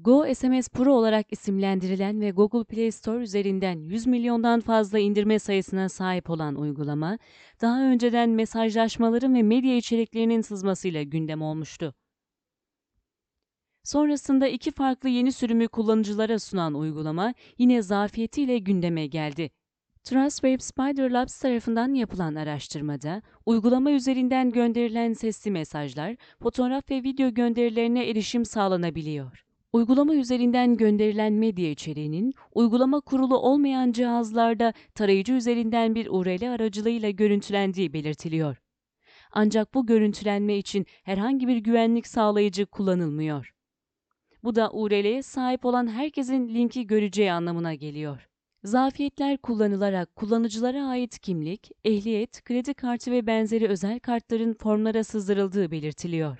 Go SMS Pro olarak isimlendirilen ve Google Play Store üzerinden 100 milyondan fazla indirme sayısına sahip olan uygulama, daha önceden mesajlaşmaların ve medya içeriklerinin sızmasıyla gündem olmuştu. Sonrasında iki farklı yeni sürümü kullanıcılara sunan uygulama yine zafiyetiyle gündeme geldi. Trustwave Spider Labs tarafından yapılan araştırmada, uygulama üzerinden gönderilen sesli mesajlar, fotoğraf ve video gönderilerine erişim sağlanabiliyor. Uygulama üzerinden gönderilen medya içeriğinin, uygulama kurulu olmayan cihazlarda tarayıcı üzerinden bir URL aracılığıyla görüntülendiği belirtiliyor. Ancak bu görüntülenme için herhangi bir güvenlik sağlayıcı kullanılmıyor. Bu da URL'ye sahip olan herkesin linki göreceği anlamına geliyor. Zafiyetler kullanılarak kullanıcılara ait kimlik, ehliyet, kredi kartı ve benzeri özel kartların formlara sızdırıldığı belirtiliyor.